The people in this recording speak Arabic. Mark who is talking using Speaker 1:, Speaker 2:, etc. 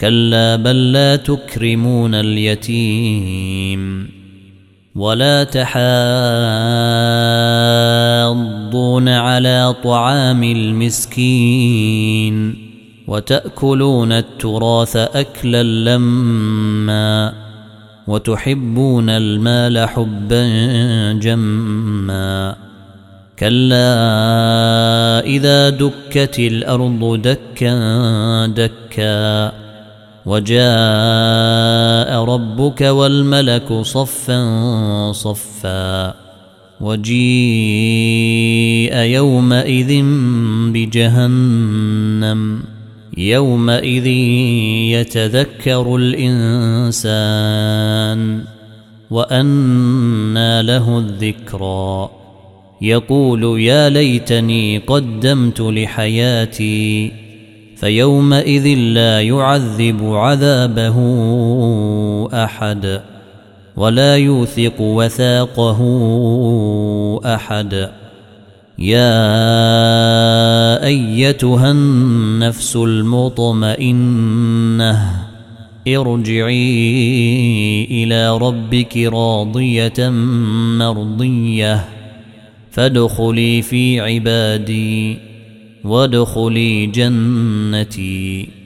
Speaker 1: كلا بل لا تكرمون اليتيم ولا تحاضون على طعام المسكين وتأكلون التراث أكلا لما وتحبون المال حبا جما كلا إذا دكت الأرض دكا دكا وجاء ربك والملك صفا صفا وجيء يومئذ بجهنم يومئذ يتذكر الإنسان وأنى له الذكرى يقول يا ليتني قدمت لحياتي فيومئذ لا يعذب عذابه أحد ولا يوثق وثاقه أحد. يا أيتها النفس المطمئنة ارجعي إلى ربك راضية مرضية فادخلي في عبادي وادخلي جنتي.